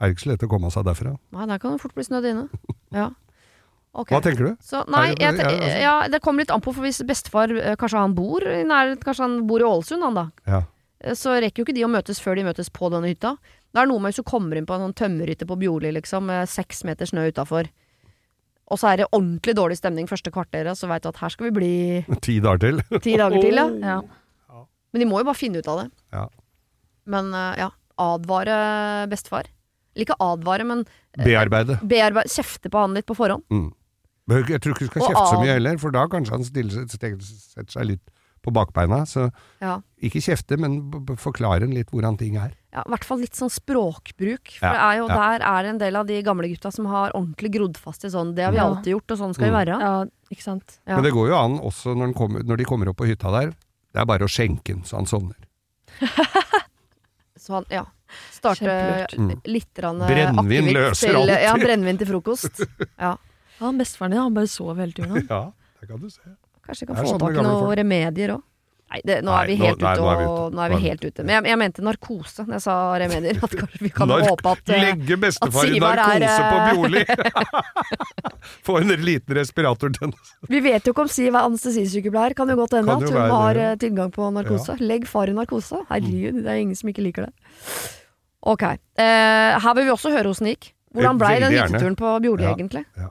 er det ikke så lett å komme seg derfra. Nei, der kan det fort bli snødd inne. Ja. Ok. Hva tenker du? Så, nei, det- jeg, ja, altså- ja, det kommer litt an på, for hvis bestefar eh, Kanskje han bor i nærheten, kanskje han bor i Ålesund, han da. Ja. Eh, Så rekker jo ikke de å møtes før de møtes på denne hytta. Det er noe med hvis du kommer inn på en sånn tømmerhytte på Bjorli, liksom, med seks meter snø utafor. Og så er det ordentlig dårlig stemning første kvarteret, så veit du at her skal vi bli Ti dager til. ti dager til, ja. Ja. Men de må jo bare finne ut av det. Ja. Men eh, ja, advare bestefar. Eller ikke advare, men Bearbeide. bearbeide, kjefte på han litt på forhånd. Mm. Men Jeg tror ikke du skal kjefte så mye heller, for da kanskje han stiller, setter seg litt på bakbeina. Så Ja. ikke kjefte, men forklare en litt hvordan ting er. Ja, I hvert fall litt sånn språkbruk. For Ja, det er jo, ja. der er det en del av de gamle gutta som har ordentlig grodd fast i sånn Det har vi Ja. alltid gjort, og sånn skal Mm. vi være. ja, ikke sant. Ja. Men det går jo an også når, den kommer, når de kommer opp på hytta der. Det er bare å skjenke den så han sovner. Så han, ja. Starte litt Mm. litt grann Brennevin løser alt. Ja, brennevin til frokost. Ja. Ja, Bestefaren din han bare sov hele turen. han. Ja, det kan du se. Kanskje vi kan få sånn tak i noen folk. remedier òg. Nei, det, nå Nei, er vi helt nei, ute. nå er og, nå er vi helt ute. Men jeg, jeg mente narkose når jeg sa remedier. At kanskje vi kan Nark- håpe at eh, Legge bestefar i narkose er, på eh, Bjorli! Få en liten respirator til henne. Vi vet jo ikke om Siv er anestesisykepleier. Kan jo godt hende at hun være har det, ja. eh, tilgang på narkose. Legg far i narkose. Herregud, det er ingen som ikke liker det. Ok. Uh, her vil vi også høre hvordan det gikk. Hvordan blei den hytteturen på Bjorli, Ja, egentlig? ja.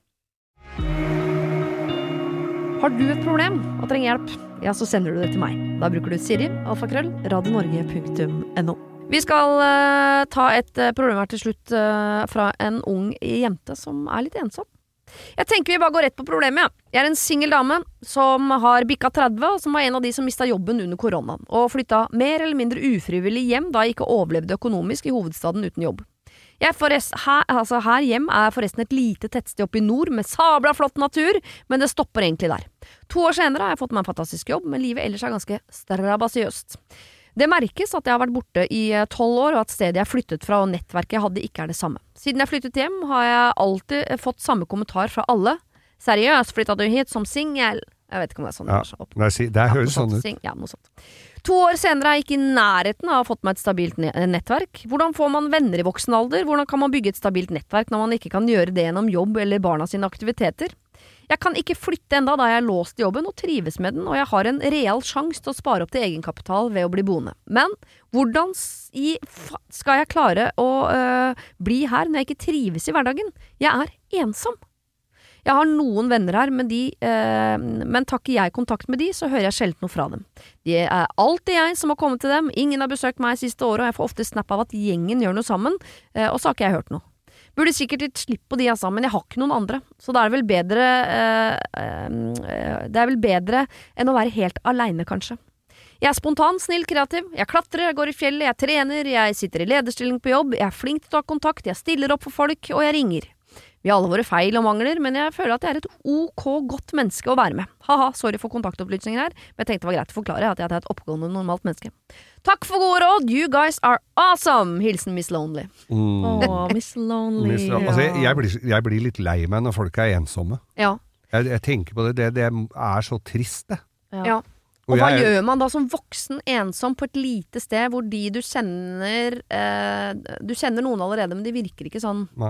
Har du et problem og trenger hjelp, ja, så sender du det til meg. Da bruker du Siri, alfakrøll, radionorge.no. Vi skal uh, ta et uh, problem her til slutt uh, fra en ung jente som er litt ensom. Jeg tenker vi bare går rett på problemet. Ja. Jeg er en singel dame som har bikka 30, og som var en av de som mista jobben under koronaen, og flytta mer eller mindre ufrivillig hjem da jeg ikke overlevde økonomisk i hovedstaden uten jobb. Jeg forrest, her, altså her hjem er forresten et lite tettsted oppe i nord med sabla flott natur, men det stopper egentlig der. To år senere har jeg fått meg en fantastisk jobb, men livet ellers er ganske strabasiøst. Det merkes at jeg har vært borte i eh, tolv år, og at stedet jeg flyttet fra og nettverket jeg hadde, ikke er det samme. Siden jeg flyttet hjem, har jeg alltid eh, fått samme kommentar fra alle. Seriøst, flytta du hit som singel? Jeg vet ikke om det er sånn Ja, det er opp. det, det høres sånn ut. Ja, noe sånt. To år senere er jeg ikke i nærheten av å ha fått meg et stabilt nettverk. Hvordan får man venner i voksen alder? Hvordan kan man bygge et stabilt nettverk når man ikke kan gjøre det gjennom jobb eller barna sine aktiviteter? Jeg kan ikke flytte enda da jeg er låst i jobben og trives med den, og jeg har en real sjanse til å spare opp til egenkapital ved å bli boende. Men hvordan skal jeg klare å øh, bli her når jeg ikke trives i hverdagen? Jeg er ensom. Jeg har noen venner her, men, de, eh, men takker jeg kontakt med de, så hører jeg sjelden noe fra dem. Det er alltid jeg som har kommet til dem, ingen har besøkt meg siste året, og jeg får ofte snap av at gjengen gjør noe sammen, eh, og så har ikke jeg hørt noe. Burde sikkert gitt slipp på de, altså, men jeg har ikke noen andre, så da er det vel bedre eh, eh, Det er vel bedre enn å være helt aleine, kanskje. Jeg er spontan, snill, kreativ. Jeg klatrer, jeg går i fjellet, jeg trener, jeg sitter i lederstilling på jobb, jeg er flink til å ta kontakt, jeg stiller opp for folk, og jeg ringer. Vi har alle våre feil og mangler, men jeg føler at jeg er et ok godt menneske å være med. Ha-ha, sorry for kontaktopplysninger her, men jeg tenkte det var greit å forklare at jeg er et oppegående, normalt menneske. Takk for gode råd, you guys are awesome! Hilsen Miss Lonely. Mm. Oh, Miss Lonely. Miss- altså, jeg, jeg, blir, jeg blir litt lei meg når folk er ensomme. Ja. Jeg, jeg tenker på det, det, det er så trist, det. ja. Og hva jeg- gjør man da som voksen ensom på et lite sted hvor de du kjenner eh, Du kjenner noen allerede, men de virker ikke sånn Nei.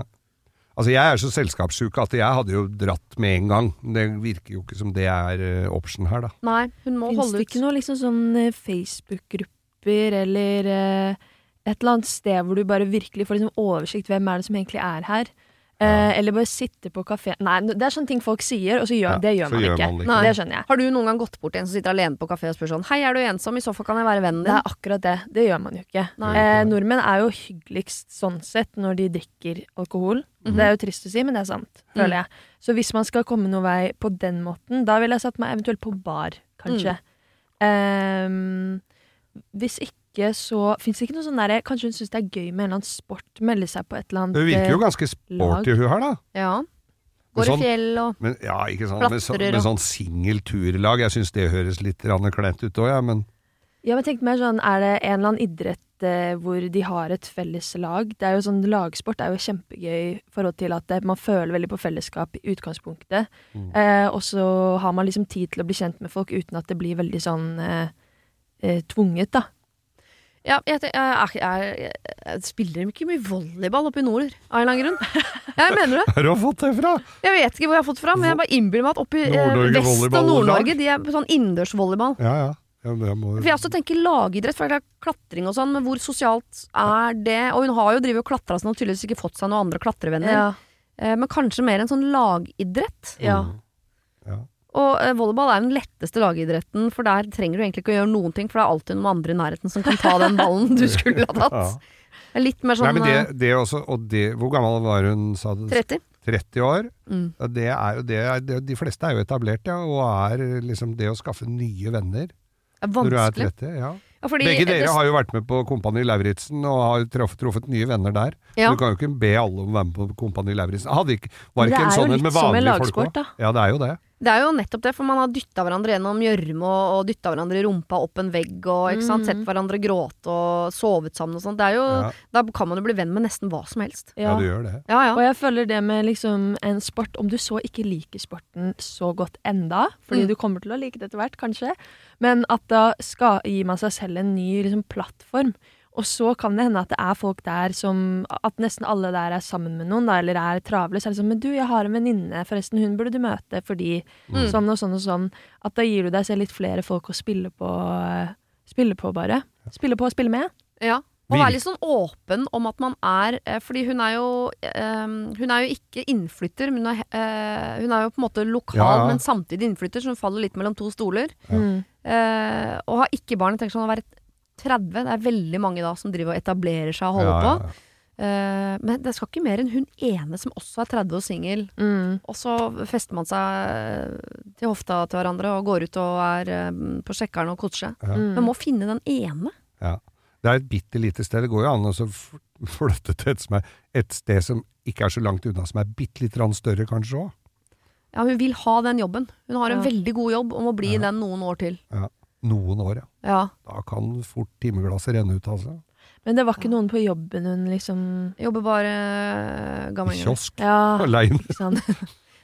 Altså, jeg er så selskapssjuk at jeg hadde jo dratt med en gang. Det virker jo ikke som det er uh, option her, da. Nei, hun må Finns holde det ikke noe liksom sånn eh, Facebook-grupper eller uh, et eller annet sted hvor du bare virkelig får liksom oversikt hvem er det som egentlig er her? Eh, eller bare sitte på kafé Nei, det er sånne ting folk sier, og så gjør, Ja, det gjør så man gjør ikke. man det ikke. Nei, det skjønner jeg. Har du noen gang gått bort til en som sitter alene på kafé og spør sånn Hei, er du ensom? I så fall kan jeg være vennen Det er akkurat det. Det gjør man jo ikke. Nei. Eh, nordmenn er jo hyggeligst sånn sett når de drikker alkohol. Mhm. Det er jo trist å si, men det er sant, Mm. føler jeg. Så hvis man skal komme noen vei på den måten, da ville jeg satt meg eventuelt på bar, kanskje. Ehm, hvis ikke, så fins det ikke noe sånn derre Kanskje hun syns det er gøy med en eller annen sport, melde seg på et eller annet Hun virker jo eh, ganske sporty, hun her, da. Ja. Går Går i sånn- fjell og Men, ja, ikke sant. Med, så, med sånn singel turlag. Jeg syns det høres litt kleint ut òg, ja, men Ja, men tenk mer sånn, er det en eller annen idrett eh, hvor de har et felles lag? Det er jo sånn, Lagsport er jo kjempegøy i forhold til at det, man føler veldig på fellesskap i utgangspunktet. Mm. Eh, og så har man liksom tid til å bli kjent med folk uten at det blir veldig sånn eh, eh, tvunget, da. Ja, jeg, jeg, jeg, jeg, jeg spiller ikke mye volleyball oppe i nord, av en eller annen grunn. Jeg mener det. Hvor har du fått det fra? Jeg vet ikke hvor jeg har fått det fra, men jeg bare innbiller meg at oppe i eh, Vest- og. Nord-Norge, de er på sånn innendørsvolleyball. Ja, ja. ja men må... For jeg også tenker lagidrett, for det er klatring og sånn, men hvor sosialt er det? Og hun har jo drevet og klatra sånn og tydeligvis ikke fått seg noen andre klatrevenner. Ja. Men kanskje mer en sånn lagidrett. Ja. Mm. Ja. Og eh, volleyball er den letteste lagidretten, for der trenger du egentlig ikke å gjøre noen ting, for det er alltid noen andre i nærheten som kan ta den ballen du skulle ha tatt. Det er litt mer sånn Nei, men det, det også, og det, Hvor gammel var hun, sa du? 30. 30 år? Mm. Det er jo det, er- de fleste er jo etablert, ja, og er liksom det å skaffe nye venner er når du er vanskelig. 30. Ja. Ja, Begge dere det- har jo vært med på Kompani Lauritzen og har truffet, truffet nye venner der. Ja. Du kan jo ikke be alle om å være med på Kompani Lauritzen. Var det ikke en sånn med vanlige folk òg? Ja, det er jo det. Det er jo nettopp det, for man har dytta hverandre gjennom gjørme og, og dytta hverandre i rumpa opp en vegg og ikke sant? Mhm. sett hverandre gråte og sovet sammen og sånt. Det jo, Ja, Da kan man jo bli venn med nesten hva som helst. ja, du gjør det. Ja, ja. Og jeg føler det med liksom en sport Om du så ikke liker sporten så godt enda, fordi Mm. du kommer til å like det etter hvert, kanskje, men at da skal, gir man seg selv en ny liksom, plattform. Og så kan det hende at det er folk der som At nesten alle der er sammen med noen, da, eller er travle. Så er det sånn Men du, jeg har en venninne, forresten, hun burde du møte fordi Mm. sånn og sånn og sånn. At da gir du deg selv litt flere folk å spille på, spille på bare. Spille på og spille med. ja. Og være litt sånn åpen om at man er eh, Fordi hun er jo øh, Hun er jo ikke innflytter, men hun er, øh, hun er jo på en måte lokal, Ja, ja. men samtidig innflytter, så hun faller litt mellom to stoler. Ja. Mm. Eh, og har ikke barn. Jeg tenker sånn å være 30, det er veldig mange da som driver og etablerer seg og holder Ja, på. ja, på. Uh, men det skal ikke mer enn hun ene som også er 30 og singel. Mm. Og så fester man seg til hofta til hverandre og går ut og er eh, på sjekkeren og koser seg. Ja. Men må finne den ene. Ja. Det er et bitte lite sted. Det går jo an å flytte til et, som er, et sted som ikke er så langt unna, som er bitte litt grann større kanskje òg. Ja, hun vil ha den jobben. Hun har en Ja. veldig god jobb og må bli Ja. den noen år til. Noen år, ja. Ja. Da kan fort timeglasset renne ut, altså. Men det var ikke noen på jobben hun liksom jobber bare I gammel. kiosk. Ja, Aleine.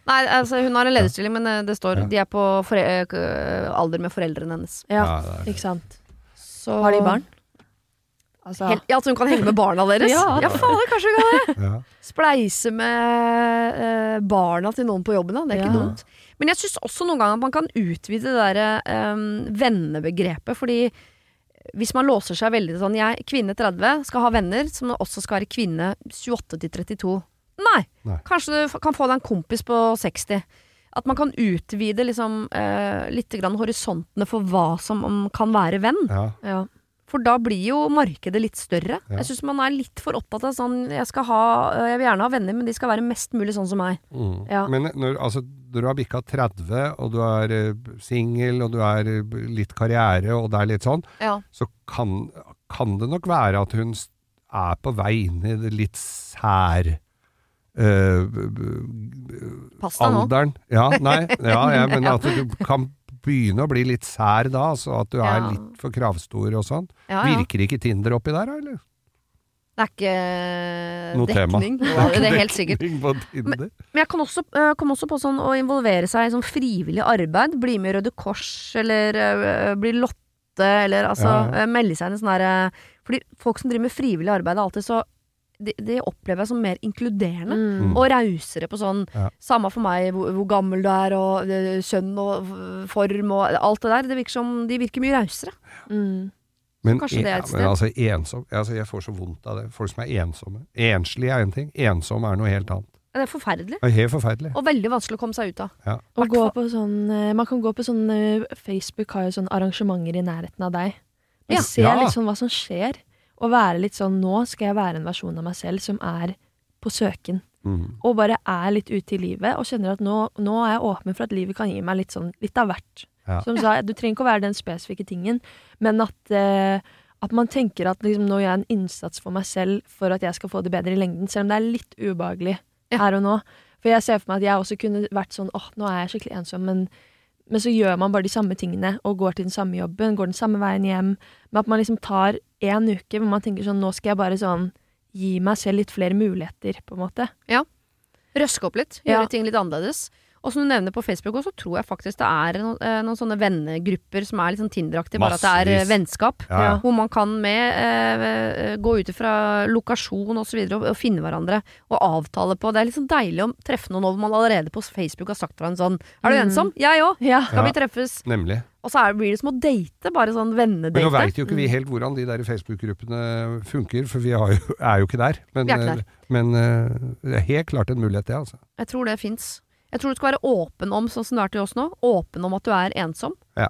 Nei, altså hun har en lederstilling, men eh, det står Ja. de er på fore eh, alder med foreldrene hennes. Ja, det det. ikke sant. Så Har de barn? Altså, Hel ja, altså hun kan henge med barna deres? Ja. ja fader, kanskje hun kan det! Ja. Spleise med eh, barna til noen på jobben, da. Det er ikke Ja. dumt. Men jeg syns også noen ganger at man kan utvide det derre um, vennebegrepet. Fordi hvis man låser seg veldig sånn Jeg, kvinne 30, skal ha venner som også skal være kvinne 28 til 32. Nei! Nei. Kanskje du kan få deg en kompis på 60. At man kan utvide liksom, uh, litt grann horisontene for hva som kan være venn. Ja. ja. For da blir jo markedet litt større. Ja. Jeg syns man er litt for opptatt av sånn Jeg skal ha Jeg vil gjerne ha venner, men de skal være mest mulig sånn som meg. Mm. Ja. Men når, altså, når du har bikka 30, og du er uh, singel, og du er eh, litt karriere, og det er litt sånn, Ja. så kan, kan det nok være at hun er på vei inn i det litt sær eh, b- Pass deg nå. alderen. Ja, nei, ja, jeg mener at du kan begynne å bli litt sær da, så at du er litt for kravstor og sånn. Ja, ja. Virker ikke Tinder oppi der, eller? Det er ikke Noe tema. dekning. Jo, det er helt sikkert. På Tinder. Men jeg kan også, øh, kom også på sånn å involvere seg i sånn frivillig arbeid. Bli med i Røde Kors, eller øh, bli Lotte, eller altså Ja, ja. melde seg inn i sånn herre Fordi folk som driver med frivillig arbeid, er alltid så de, de opplever jeg som mer inkluderende. Mm. Og rausere på sånn Ja. Samme for meg hvor, hvor gammel du er, og øh, kjønn og form og alt det der. Det virker som De virker mye rausere. Mm. Men, Kanskje det er et ja, sted. men altså ensom altså Jeg får så vondt av det. Folk som er ensomme. Enslig er en ting, ensom er noe helt annet. Det er forferdelig. Det er helt forferdelig. Og veldig vanskelig å komme seg ut av. Ja. Å gå på sånn, eh, man kan gå på sånn eh, Facebook har jo sånne arrangementer i nærheten av deg. Man Ja. ser Ja. litt sånn hva som skjer, og være litt sånn Nå skal jeg være en versjon av meg selv som er på søken. Mm. Og bare er litt ute i livet og kjenner at nå, nå er jeg åpen for at livet kan gi meg litt sånn litt av hvert. Ja. Som sa, du trenger ikke å være den spesifikke tingen, men at, eh, at man tenker at liksom, nå gjør jeg en innsats for meg selv for at jeg skal få det bedre i lengden, selv om det er litt ubehagelig Ja. her og nå. For jeg ser for meg at jeg også kunne vært sånn åh, nå er jeg skikkelig ensom, men, men så gjør man bare de samme tingene og går til den samme jobben, går den samme veien hjem. Men at man liksom tar én uke hvor man tenker sånn nå skal jeg bare sånn gi meg selv litt flere muligheter, på en måte. Røske opp litt, Ja. gjøre ting litt annerledes. Og som du nevner på Facebook også, tror jeg faktisk det er noen, eh, noen sånne vennegrupper som er litt sånn Tinder-aktige, bare at det er eh, vennskap. Ja, ja. Hvor man kan med eh, gå ut ifra lokasjon og så videre og, og finne hverandre og avtale på. Det er litt sånn deilig å treffe noen over man allerede på Facebook har sagt fra en sånn Er du Mm. ensom? Jeg òg! Ja. Skal vi treffes? Nemlig. Og så er, blir det som å date, bare sånn Men nå vennedate. veit jo ikke vi helt hvordan de der Facebook-gruppene funker, for vi har jo, er jo ikke der. Men, Vi er ikke der. eh, men det er helt klart en mulighet, det, altså. Jeg tror det fins. Jeg tror du skal være åpen om, sånn som du er til oss nå, åpen om at du er ensom. Ja.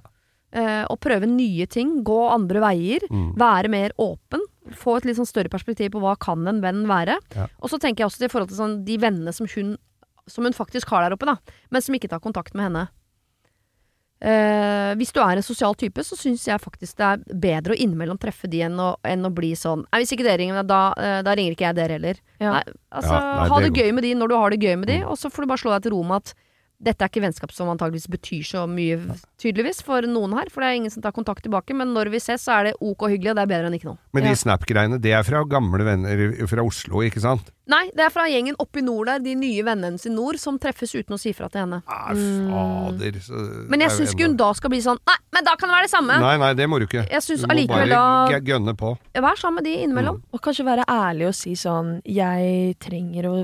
Eh, og prøve nye ting, gå andre veier, Mm. være mer åpen. Få et litt sånn større perspektiv på hva kan en venn være. Ja. Og så tenker jeg også til forhold til sånn, de vennene som hun, som hun faktisk har der oppe, da, men som ikke tar kontakt med henne. Eh, hvis du er en sosial type, så syns jeg faktisk det er bedre å innimellom treffe de enn å, enn å bli sånn Nei, hvis ikke dere ringer, da, eh, da ringer ikke jeg dere heller. Ja. Nei, altså, Ja, nei, ha det det gøy med de når du har det gøy med de, Mm. og så får du bare slå deg til ro med at dette er ikke vennskap som antageligvis betyr så mye, tydeligvis, for noen her. For det er ingen som tar kontakt tilbake. Men når vi ses, så er det ok og hyggelig, og det er bedre enn ikke noe. Men Ja. de Snap-greiene, det er fra gamle venner fra Oslo, ikke sant? Nei, det er fra gjengen oppe i nord der, de nye vennene sine i nord, som treffes uten å si fra til henne. Nei, fader. Så, Mm. Men jeg syns ikke hun da skal bli sånn Nei, men da kan det være det samme! Nei, nei, det må du ikke. Jeg synes Du må allikevel bare da gønne på. Vær sammen med de innimellom. Mm. Og kanskje være ærlig og si sånn Jeg trenger å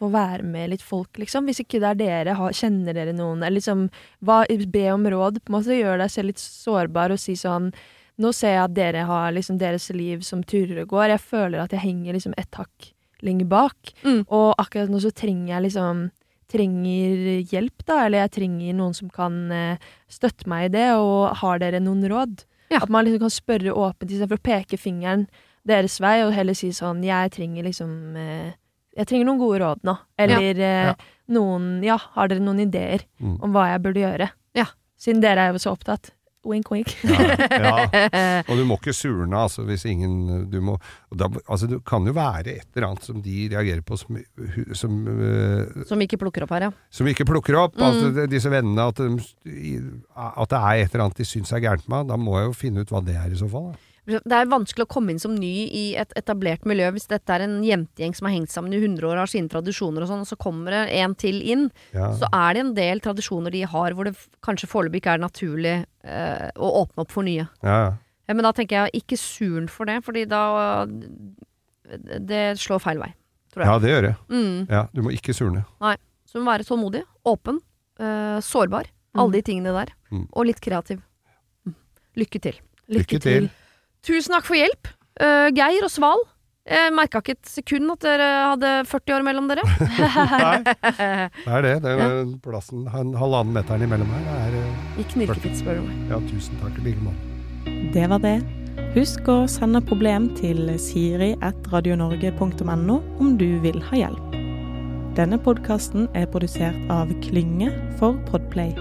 få være med litt folk, liksom. Hvis ikke det er dere, ha, kjenner dere noen? Eller liksom hva, be om råd. På en måte gjør deg selv litt sårbar og si sånn Nå ser jeg at dere har liksom deres liv som turer og går. Jeg føler at jeg henger liksom et hakk lenger bak. Mm. Og akkurat nå så trenger jeg liksom Trenger hjelp, da. Eller jeg trenger noen som kan eh, støtte meg i det. Og har dere noen råd? Ja. At man liksom kan spørre åpent istedenfor å peke fingeren deres vei, og heller si sånn Jeg trenger liksom eh, Jeg trenger noen gode råd nå. Eller eh, Ja. noen Ja, har dere noen ideer Mm. om hva jeg burde gjøre? Ja. Siden dere er jo så opptatt. Wink, wink. Ja, ja. Og du må ikke surne, altså, hvis ingen du må, da, altså, Det kan jo være et eller annet som de reagerer på som, som, uh, Som ikke plukker opp her, ja. som ikke plukker opp. Mm. Altså, det- disse vennene, at, de, at det er et eller annet de syns er gærent med. Da må jeg jo finne ut hva det er i så fall. Da. Det er vanskelig å komme inn som ny i et etablert miljø hvis dette er en jentegjeng som har hengt sammen i 100 år, har sine tradisjoner og sånn, og så kommer det en til inn. Ja. Så er det en del tradisjoner de har hvor det kanskje foreløpig ikke er naturlig eh, å åpne opp for nye. Ja, ja. Men da tenker jeg ikke suren for det, fordi da Det slår feil vei, tror jeg. ja, det gjør det. Mm. Ja, du må ikke surne. Så du må være tålmodig, åpen, eh, sårbar. Alle de tingene der. Mm. Og litt kreativ. Mm. Lykke til. Lykke til. Tusen takk for hjelp, uh, Geir og Sval. Jeg merka ikke et sekund at dere hadde 40 år mellom dere. Nei, det er det. det er plassen, en halvannen meteren imellom her. Er, øh, I knirkefritt, spør du meg. ja, tusen takk i like måte. Det var det. Husk å sende problem til siri.radionorge.no om du vil ha hjelp. Denne podkasten er produsert av Klynge for Podplay.